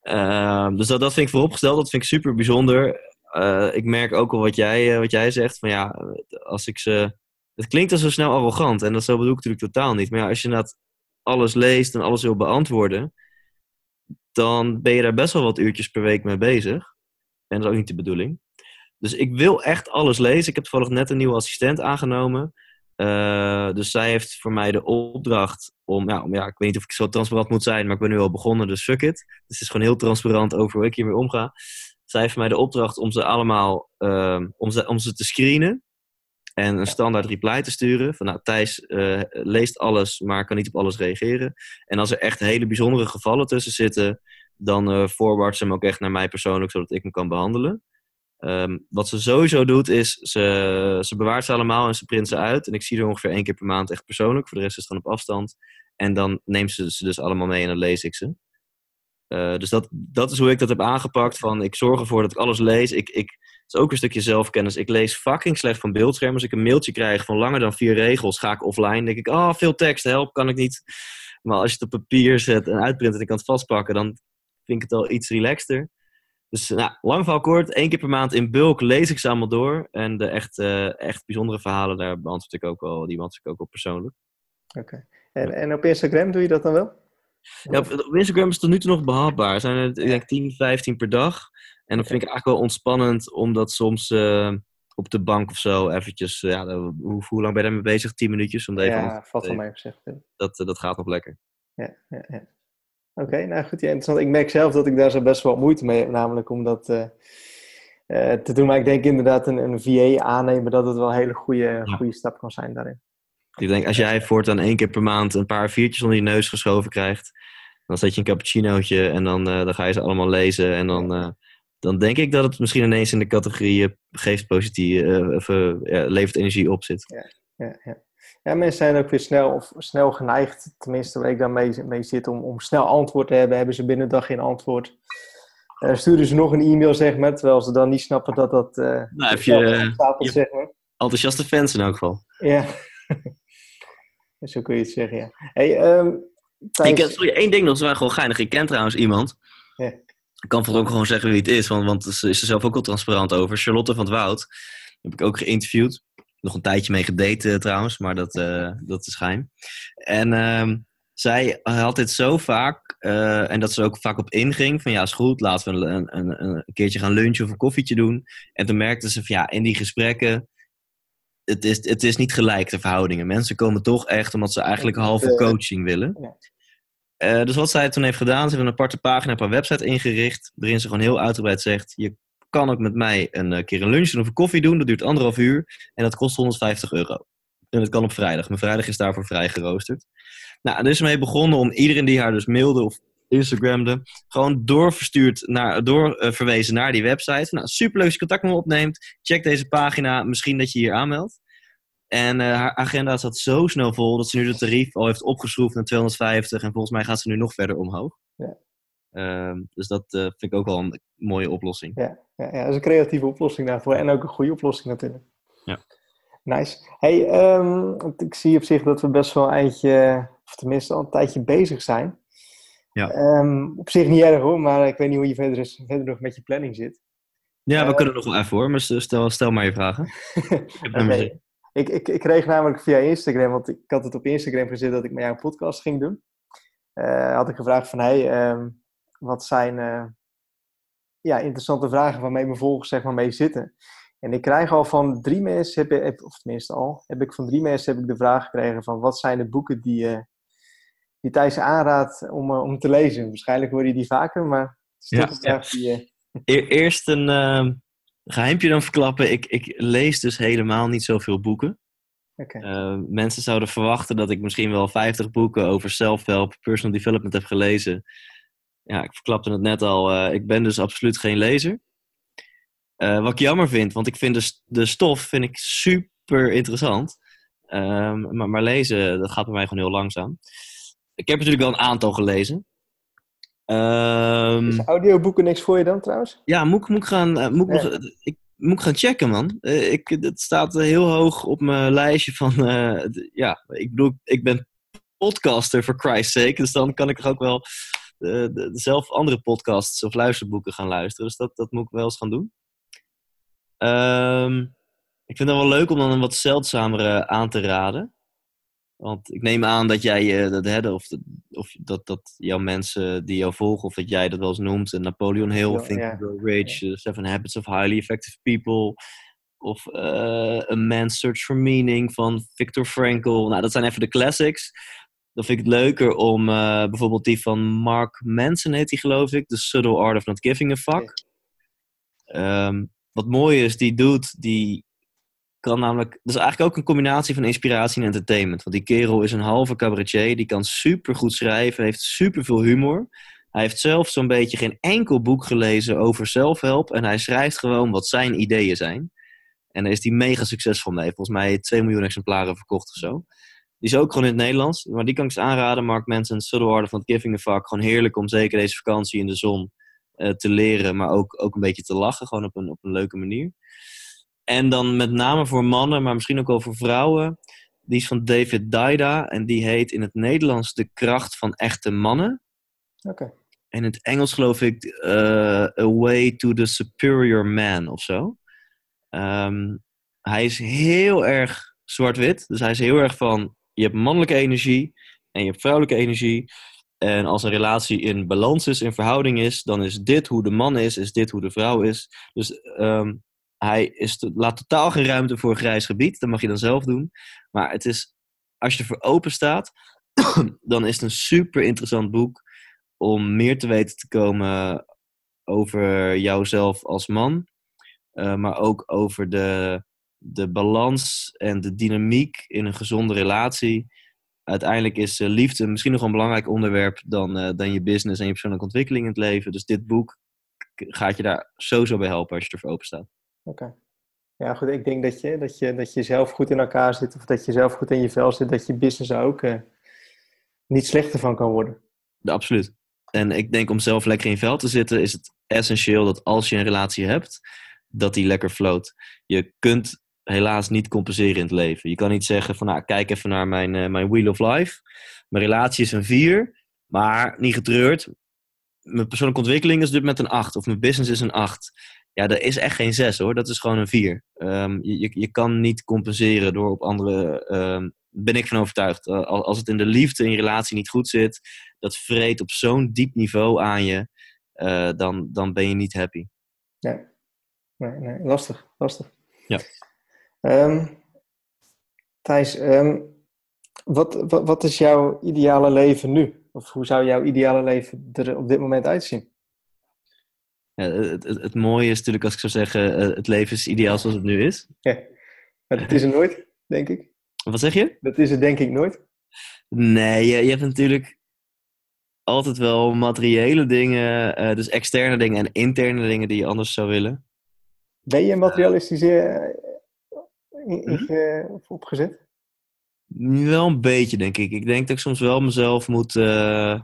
S2: Ehm, dus dat, dat vind ik vooropgesteld. Dat vind ik super bijzonder. Eh, ik merk ook al wat jij, eh, wat jij zegt. Van ja, als ik ze... Het klinkt al zo snel arrogant en dat zo bedoel ik natuurlijk totaal niet. Maar ja, als je inderdaad alles leest en alles wil beantwoorden... dan ben je daar best wel wat uurtjes per week mee bezig. En dat is ook niet de bedoeling. Dus ik wil echt alles lezen. Ik heb toevallig net een nieuwe assistent aangenomen. Eh, dus zij heeft voor mij de opdracht om, ja, om, ja, ik weet niet of ik zo transparant moet zijn, maar ik ben nu al begonnen, dus fuck it. Dus het is gewoon heel transparant over hoe ik hiermee omga. Zij heeft voor mij de opdracht om ze allemaal, ehm, om, ze, om ze te screenen en een standaard reply te sturen. Van nou, Thijs eh, leest alles, maar kan niet op alles reageren. En als er echt hele bijzondere gevallen tussen zitten, dan eh forward ze hem ook echt naar mij persoonlijk, zodat ik hem kan behandelen. Ehm, wat ze sowieso doet, is ze, ze bewaart ze allemaal en ze print ze uit. En ik zie er ongeveer één keer per maand echt persoonlijk. Voor de rest is het gewoon op afstand. En dan neemt ze ze dus allemaal mee en dan lees ik ze. Eh, dus dat, dat is hoe ik dat heb aangepakt. Van, ik zorg ervoor dat ik alles lees. Ik, ik, het is ook een stukje zelfkennis. Ik lees fucking slecht van beeldschermen. Als ik een mailtje krijg van langer dan vier regels, ga ik offline. Dan denk ik, oh, veel tekst, help, kan ik niet. Maar als je het op papier zet en uitprint en ik kan het vastpakken, dan vind ik het al iets relaxter. Dus nou, lang verhaal kort, één keer per maand in bulk lees ik ze allemaal door. En de echt, eh, echt bijzondere verhalen, daar beantwoord ik ook wel, die beantwoord ik ook wel persoonlijk.
S1: Oké. En, en op Instagram doe je dat dan wel?
S2: Ja, op, op Instagram is het tot nu toe nog behapbaar. Er zijn er, ik denk 10, 15 per dag. En dat vind ik eigenlijk wel ontspannend, omdat soms eh, op de bank of zo eventjes, eh, ja, hoe, hoe lang ben je daarmee bezig? 10 minuutjes om even
S1: Ja, valt wel mee gezegd. ja.
S2: Dat, dat gaat nog lekker.
S1: Ja, ja, ja. Oké, nou goed, ja, interessant. Ik merk zelf dat ik daar zo best wel moeite mee heb, namelijk om dat eh, eh, te doen. Maar ik denk inderdaad een, een VA aannemen, dat het wel een hele goede, goede stap kan zijn daarin.
S2: Ik denk, als jij voortaan één keer per maand een paar viertjes onder je neus geschoven krijgt, dan zet je een cappuccinootje en dan, eh, dan ga je ze allemaal lezen. En dan, dan denk ik dat het misschien ineens in de categorie geeft positief, of levert energie op zit.
S1: Ja, ja. ja, mensen zijn ook weer snel, of snel geneigd, tenminste waar ik dan mee, mee zit, om, om snel antwoord te hebben. Hebben ze binnen dag geen antwoord. Eh, sturen ze nog een e-mail, zeg maar, terwijl ze dan niet snappen dat dat... eh
S2: Nou, heb je, eh,
S1: stapelt,
S2: je-
S1: zeg maar.
S2: Enthousiaste fans in elk geval.
S1: Ja. Zo kun je het zeggen, ja. Hey, Thijs-
S2: Ik, ken- sorry, één ding nog, dat is wel gewoon geinig. Ik ken trouwens iemand.
S1: Ja.
S2: Ik kan vooral ook gewoon zeggen wie het is, want, want ze is er zelf ook al transparant over. Charlotte van het Woud. Heb ik ook geïnterviewd. Nog een tijdje mee gedate eh, trouwens, maar dat, eh, dat is geheim. En ehm, zij had dit zo vaak, eh, en dat ze er ook vaak op inging, van ja, is goed, laten we een, een, een, keertje gaan lunchen of een koffietje doen. En toen merkte ze van ja, in die gesprekken, het is, het is niet gelijk de verhoudingen. Mensen komen toch echt omdat ze eigenlijk halve coaching willen. dus wat zij toen heeft gedaan, ze heeft een aparte pagina op haar website ingericht, waarin ze gewoon heel uitgebreid zegt, je kan ook met mij een eh, keer een lunch of een koffie doen, dat duurt anderhalf uur en dat kost 150 euro. En dat kan op vrijdag. Mijn vrijdag is daarvoor vrij geroosterd. Nou, er is mee begonnen om iedereen die haar dus mailde of Instagramde, gewoon doorverstuurd naar, doorverwezen naar die website. Nou, superleuk als je contact met me opneemt. Check deze pagina, misschien dat je hier aanmeldt. En uh, haar agenda zat zo snel vol dat ze nu de tarief al heeft opgeschroefd naar 250. En volgens mij gaat ze nu nog verder omhoog. Ja. Uh, dus dat uh, vind ik ook wel een mooie oplossing.
S1: Ja, ja, ja, dat is een creatieve oplossing daarvoor. En ook een goede oplossing natuurlijk.
S2: Ja.
S1: Nice. Hey, um, ik zie op zich dat we best wel een eindje, of tenminste al een tijdje bezig zijn.
S2: Ja.
S1: Um, op zich niet erg hoor, maar ik weet niet hoe je verder, is, verder nog met je planning zit.
S2: Ja, we uh, kunnen nog wel even hoor, maar stel, stel maar je vragen.
S1: ik, okay. ik, ik, ik kreeg namelijk via Instagram, want ik had het op Instagram gezet dat ik met jou een podcast ging doen. Uh, had ik gevraagd van, hey, um, wat zijn uh, ja, interessante vragen waarmee mijn volgers zeg maar mee zitten. En ik krijg al van drie mensen, heb, of tenminste al, heb ik van drie mensen heb ik de vraag gekregen van wat zijn de boeken die, uh, die Thijs aanraadt om, uh, om te lezen. Waarschijnlijk hoor je die vaker, maar het is toch
S2: ja,
S1: een vraag die... Uh...
S2: Eerst een uh, geheimpje dan verklappen. Ik, ik lees dus helemaal niet zoveel boeken.
S1: Okay.
S2: mensen zouden verwachten dat ik misschien wel 50 boeken over self-help, personal development heb gelezen ja, ik verklapte het net al, uh, ik ben dus absoluut geen lezer. Uh, wat ik jammer vind, want ik vind de, de stof vind ik super interessant. Um, maar, maar, lezen, dat gaat bij mij gewoon heel langzaam. Ik heb natuurlijk wel een aantal gelezen. Um,
S1: Is audioboeken niks voor je dan trouwens?
S2: Ja, moet, moet, ik, gaan, moet, ik, moet ik gaan checken, man. ik, het staat heel hoog op mijn lijstje van... ja, ik bedoel, ik ben podcaster, for Christ's sake. Dus dan kan ik er ook wel de, de, zelf andere podcasts of luisterboeken gaan luisteren. Dus dat, dat moet ik wel eens gaan doen. Um, ik vind het wel leuk om dan een wat zeldzamere aan te raden. Want ik neem aan dat jij uh, dat, hè, of, of dat, dat jouw mensen die jou volgen, of dat jij dat wel eens noemt. Napoleon Hill, ja, Think. Grow Rich. Seven Habits of Highly Effective People. Of uh, A Man's Search for Meaning van Viktor Frankl. Nou, dat zijn even de classics dan vind ik het leuker om uh, bijvoorbeeld die van Mark Manson heet die geloof ik. The Subtle Art of Not Giving a Fuck. Um, wat mooi is, die doet, die kan namelijk... Dat is eigenlijk ook een combinatie van inspiratie en entertainment. Want die kerel is een halve cabaretier. Die kan super goed schrijven, heeft super veel humor. Hij heeft zelf zo'n beetje geen enkel boek gelezen over zelfhelp. En hij schrijft gewoon wat zijn ideeën zijn. En daar is hij mega succesvol mee. Volgens mij 2 miljoen exemplaren verkocht of zo. Die is ook gewoon in het Nederlands. Maar die kan ik eens aanraden. Mark Manson, Art van Giving a Fuck. Gewoon heerlijk om zeker deze vakantie in de zon uh, te leren. Maar ook, ook een beetje te lachen. Gewoon op een, op een leuke manier. En dan met name voor mannen, maar misschien ook wel voor vrouwen. Die is van David Daida. En die heet in het Nederlands De Kracht van Echte Mannen.
S1: Oké. Okay.
S2: En in het Engels geloof ik uh, A Way to the Superior Man of zo. Um, hij is heel erg zwart-wit. Dus hij is heel erg van je hebt mannelijke energie en je hebt vrouwelijke energie. En als een relatie in balans is, in verhouding is, dan is dit hoe de man is, is dit hoe de vrouw is. Dus um, hij is laat totaal geen ruimte voor grijs gebied. Dat mag je dan zelf doen. Maar het is, als je ervoor open staat, dan is het een super interessant boek om meer te weten te komen over jouzelf als man. Uh, maar ook over de, de balans en de dynamiek in een gezonde relatie. Uiteindelijk is uh, liefde misschien nog een belangrijk onderwerp dan, uh, dan je business en je persoonlijke ontwikkeling in het leven. Dus dit boek gaat je daar sowieso bij helpen als je ervoor open staat.
S1: Oké. Okay. Ja, goed. Ik denk dat je, dat, je, dat je zelf goed in elkaar zit of dat je zelf goed in je vel zit, dat je business ook uh, niet slechter van kan worden.
S2: Ja, absoluut. En ik denk om zelf lekker in je vel te zitten, is het essentieel dat als je een relatie hebt, dat die lekker floot. Je kunt helaas niet compenseren in het leven. Je kan niet zeggen van nou, kijk even naar mijn, uh, mijn Wheel of Life. Mijn relatie is een 4, maar niet getreurd. Mijn persoonlijke ontwikkeling is dus met een 8 of mijn business is een 8. Ja, dat is echt geen 6 hoor, dat is gewoon een 4. Um, ehm, je, je kan niet compenseren door op andere. Um, ben ik van overtuigd. Uh, als het in de liefde, in je relatie niet goed zit, dat vreet op zo'n diep niveau aan je, uh, dan, dan ben je niet happy.
S1: Nee. nee, nee, lastig, lastig.
S2: Ja.
S1: Um, Thijs, um, wat, wat, wat, is jouw ideale leven nu? Of hoe zou jouw ideale leven er op dit moment uitzien?
S2: Ja, het, het, het, mooie is natuurlijk als ik zou zeggen, eh, het leven is ideaal zoals het nu is.
S1: Ja, maar dat is het nooit, denk ik.
S2: Wat zeg je?
S1: Dat is het denk ik nooit.
S2: Nee, je, je hebt natuurlijk altijd wel materiële dingen, uh, dus externe dingen en interne dingen die je anders zou willen.
S1: Ben je materialistisch in, in, opgezet?
S2: Wel een beetje, denk ik. Ik denk dat ik soms wel mezelf moet, uh,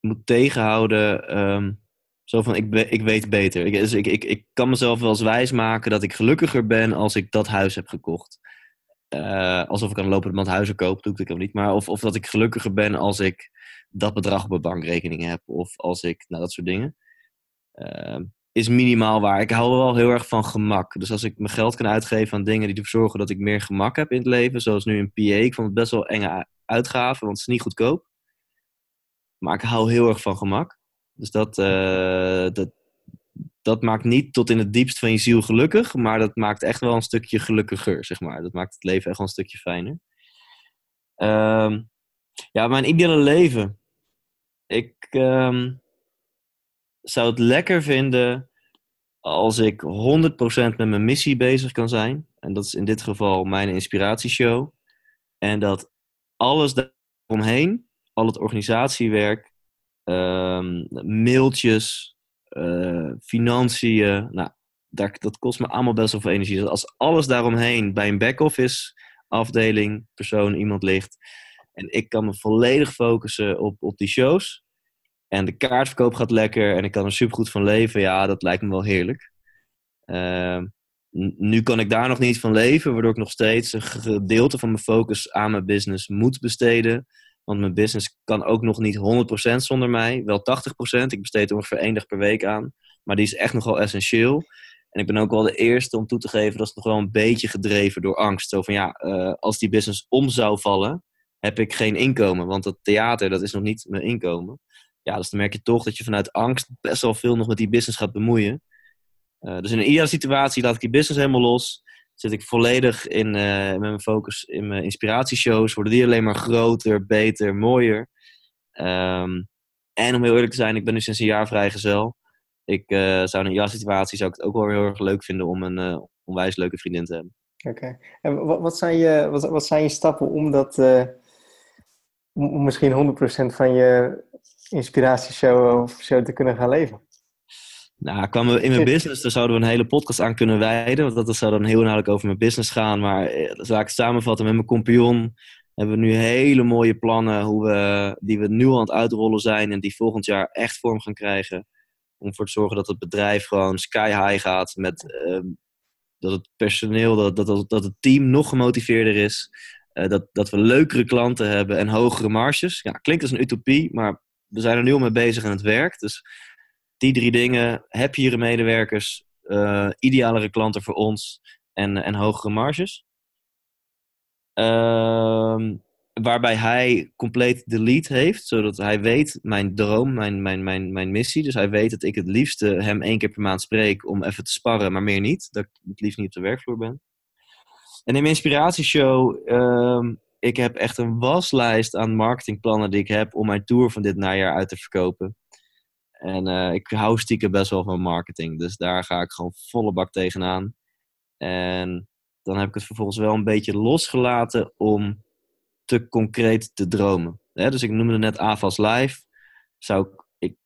S2: moet tegenhouden. Um, zo van, ik, ik weet beter. Ik, dus ik, ik, ik kan mezelf wel eens wijs maken dat ik gelukkiger ben als ik dat huis heb gekocht. Uh, alsof ik aan de lopende band huizen koop, doe ik dat niet. Maar of, of dat ik gelukkiger ben als ik dat bedrag op mijn bankrekening heb. Of als ik, nou dat soort dingen. Uh, is minimaal waar. Ik hou wel heel erg van gemak. Dus als ik mijn geld kan uitgeven aan dingen die ervoor zorgen dat ik meer gemak heb in het leven. Zoals nu een PA. Ik vond het best wel enge uitgaven, want het is niet goedkoop. Maar ik hou heel erg van gemak. Dus dat, uh, dat, dat maakt niet tot in het diepst van je ziel gelukkig. Maar dat maakt echt wel een stukje gelukkiger, zeg maar. Dat maakt het leven echt wel een stukje fijner. Um, ja, mijn ideale leven. Ik... Um, zou het lekker vinden als ik 100% met mijn missie bezig kan zijn. En dat is in dit geval mijn inspiratieshow. En dat alles daaromheen, al het organisatiewerk, um, mailtjes, uh, financiën, nou, dat, dat kost me allemaal best wel veel energie. Dus als alles daaromheen bij een back-office afdeling, persoon, iemand ligt. En ik kan me volledig focussen op, op die shows. En de kaartverkoop gaat lekker en ik kan er supergoed van leven. Ja, dat lijkt me wel heerlijk. Uh, nu kan ik daar nog niet van leven, waardoor ik nog steeds een gedeelte van mijn focus aan mijn business moet besteden. Want mijn business kan ook nog niet 100% zonder mij, wel 80%. Ik besteed er ongeveer één dag per week aan, maar die is echt nogal essentieel. En ik ben ook wel de eerste om toe te geven dat het nog wel een beetje gedreven door angst. Zo van ja, uh, als die business om zou vallen, heb ik geen inkomen. Want het theater, dat is nog niet mijn inkomen ja, dus dan merk je toch dat je vanuit angst best wel veel nog met die business gaat bemoeien. Uh, dus in een ideale situatie laat ik die business helemaal los. Zit ik volledig in, uh, met mijn focus in mijn inspiratieshows. Worden die alleen maar groter, beter, mooier. Um, en om heel eerlijk te zijn, ik ben nu sinds een jaar vrijgezel. Ik uh, zou in een ideale situatie zou ik het ook wel heel erg leuk vinden om een onwijs leuke vriendin te hebben.
S1: Oké. En wat, wat, zijn je, wat, wat zijn je stappen om dat... om misschien 100% van je inspiratieshow of zo te kunnen gaan leven?
S2: Nou, kwamen we in mijn business, daar zouden we een hele podcast aan kunnen wijden. Want dat zou dan heel inhoudelijk over mijn business gaan. Maar eh, zou ik samenvatten met mijn compagnon. Hebben we nu hele mooie plannen hoe we, die we nu aan het uitrollen zijn. En die volgend jaar echt vorm gaan krijgen. Om ervoor te zorgen dat het bedrijf gewoon sky high gaat. Met, uh, dat het personeel, dat, dat, dat het team nog gemotiveerder is. Uh, dat, dat we leukere klanten hebben en hogere marges. Ja, klinkt als een utopie, maar we zijn er nu al mee bezig aan het werk. Dus die drie dingen, happiere medewerkers, uh, idealere klanten voor ons en, en hogere marges. Uh, waarbij hij compleet de lead heeft, zodat hij weet mijn droom, mijn, mijn, mijn, mijn missie. Dus hij weet dat ik het liefste hem één keer per maand spreek om even te sparren, maar meer niet. Dat ik het liefst niet op de werkvloer ben. En in mijn inspiratieshow uh, ik heb echt een waslijst aan marketingplannen die ik heb om mijn tour van dit najaar uit te verkopen. En uh, ik hou stiekem best wel van marketing. Dus daar ga ik gewoon volle bak tegenaan. En dan heb ik het vervolgens wel een beetje losgelaten om te concreet te dromen. dus ik noemde net AFAS Live. Zou ik, ik,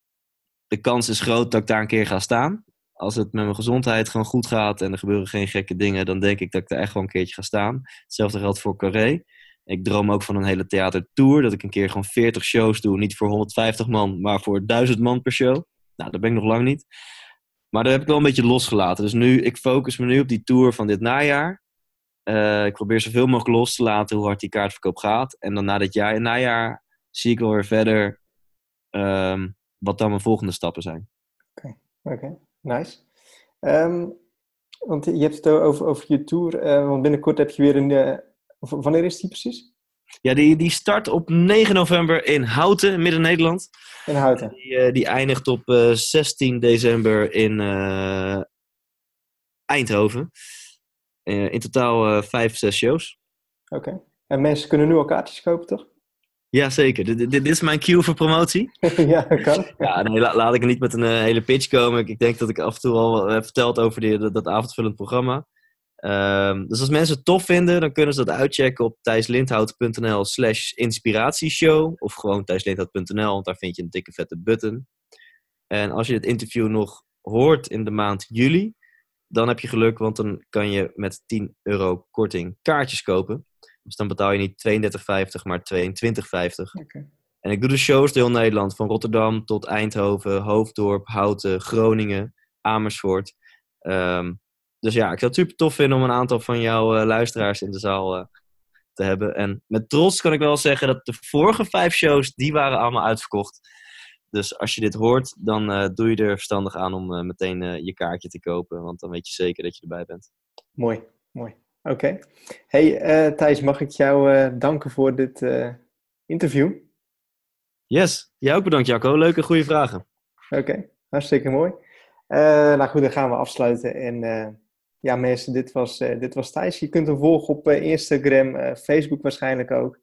S2: de kans is groot dat ik daar een keer ga staan. Als het met mijn gezondheid gewoon goed gaat en er gebeuren geen gekke dingen, dan denk ik dat ik daar echt wel een keertje ga staan. Hetzelfde geldt voor Carré. Ik droom ook van een hele theatertour. Dat ik een keer gewoon 40 shows doe. Niet voor 150 man, maar voor 1000 man per show. Nou, dat ben ik nog lang niet. Maar daar heb ik wel een beetje losgelaten. Dus nu, ik focus me nu op die tour van dit najaar. Uh, ik probeer zoveel mogelijk los te laten hoe hard die kaartverkoop gaat. En dan na dit jaar, najaar zie ik wel weer verder um, wat dan mijn volgende stappen zijn.
S1: Oké, okay. nice. Um, want je hebt het over, over je tour. Uh, want binnenkort heb je weer een, uh, wanneer is die precies?
S2: Ja, die, die start op 9 november in Houten, Midden-Nederland.
S1: In Houten.
S2: Die, uh, die eindigt op uh, eh, 16 december in uh, Eindhoven. in totaal vijf, zes shows.
S1: Oké. En mensen kunnen nu al kaartjes kopen, toch?
S2: Jazeker. Dit, dit, dit is mijn cue voor promotie.
S1: ja, kan.
S2: Ja, nee, laat ik niet met een hele pitch komen. Ik, ik, denk dat ik af en toe al heb verteld over die, dat, dat avondvullend programma. Um, dus als mensen het tof vinden, dan kunnen ze dat uitchecken op thijslindhout.nl slash inspiratieshow. Of gewoon thijslindhout.nl, want daar vind je een dikke vette button. En als je het interview nog hoort in de maand juli, dan heb je geluk, want dan kan je met 10 euro korting kaartjes kopen. Dus dan betaal je niet 32,50, maar 22,50.
S1: Oké.
S2: En ik doe de shows door heel Nederland, van Rotterdam tot Eindhoven, Hoofddorp, Houten, Groningen, Amersfoort. Ehm, dus ja, ik zou het super tof vinden om een aantal van jouw eh, luisteraars in de zaal eh, te hebben. En met trots kan ik wel zeggen dat de vorige vijf shows, die waren allemaal uitverkocht. Dus als je dit hoort, dan eh, doe je er verstandig aan om meteen je kaartje te kopen. Want dan weet je zeker dat je erbij bent.
S1: Mooi, mooi. Oké. Hey Thijs, mag ik jou danken voor dit interview?
S2: Yes, jij ook bedankt Jacco. Leuke, goede vragen.
S1: Oké, hartstikke mooi. Nou goed, dan gaan we afsluiten. En ja, mensen, dit was, eh, dit was Thijs. Je kunt hem volgen op eh, Instagram, eh, Facebook waarschijnlijk ook.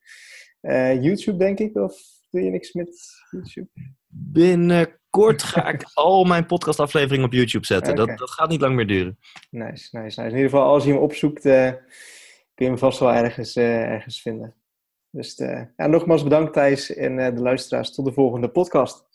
S1: YouTube, denk ik, of doe je niks met YouTube?
S2: Binnenkort ga ik al mijn podcastafleveringen op YouTube zetten. Dat, dat gaat niet lang meer duren.
S1: Nice, nice, nice. In ieder geval, als je hem opzoekt, kun je hem vast wel ergens, ergens vinden. Dus ja, nogmaals bedankt Thijs en de luisteraars. Tot de volgende podcast.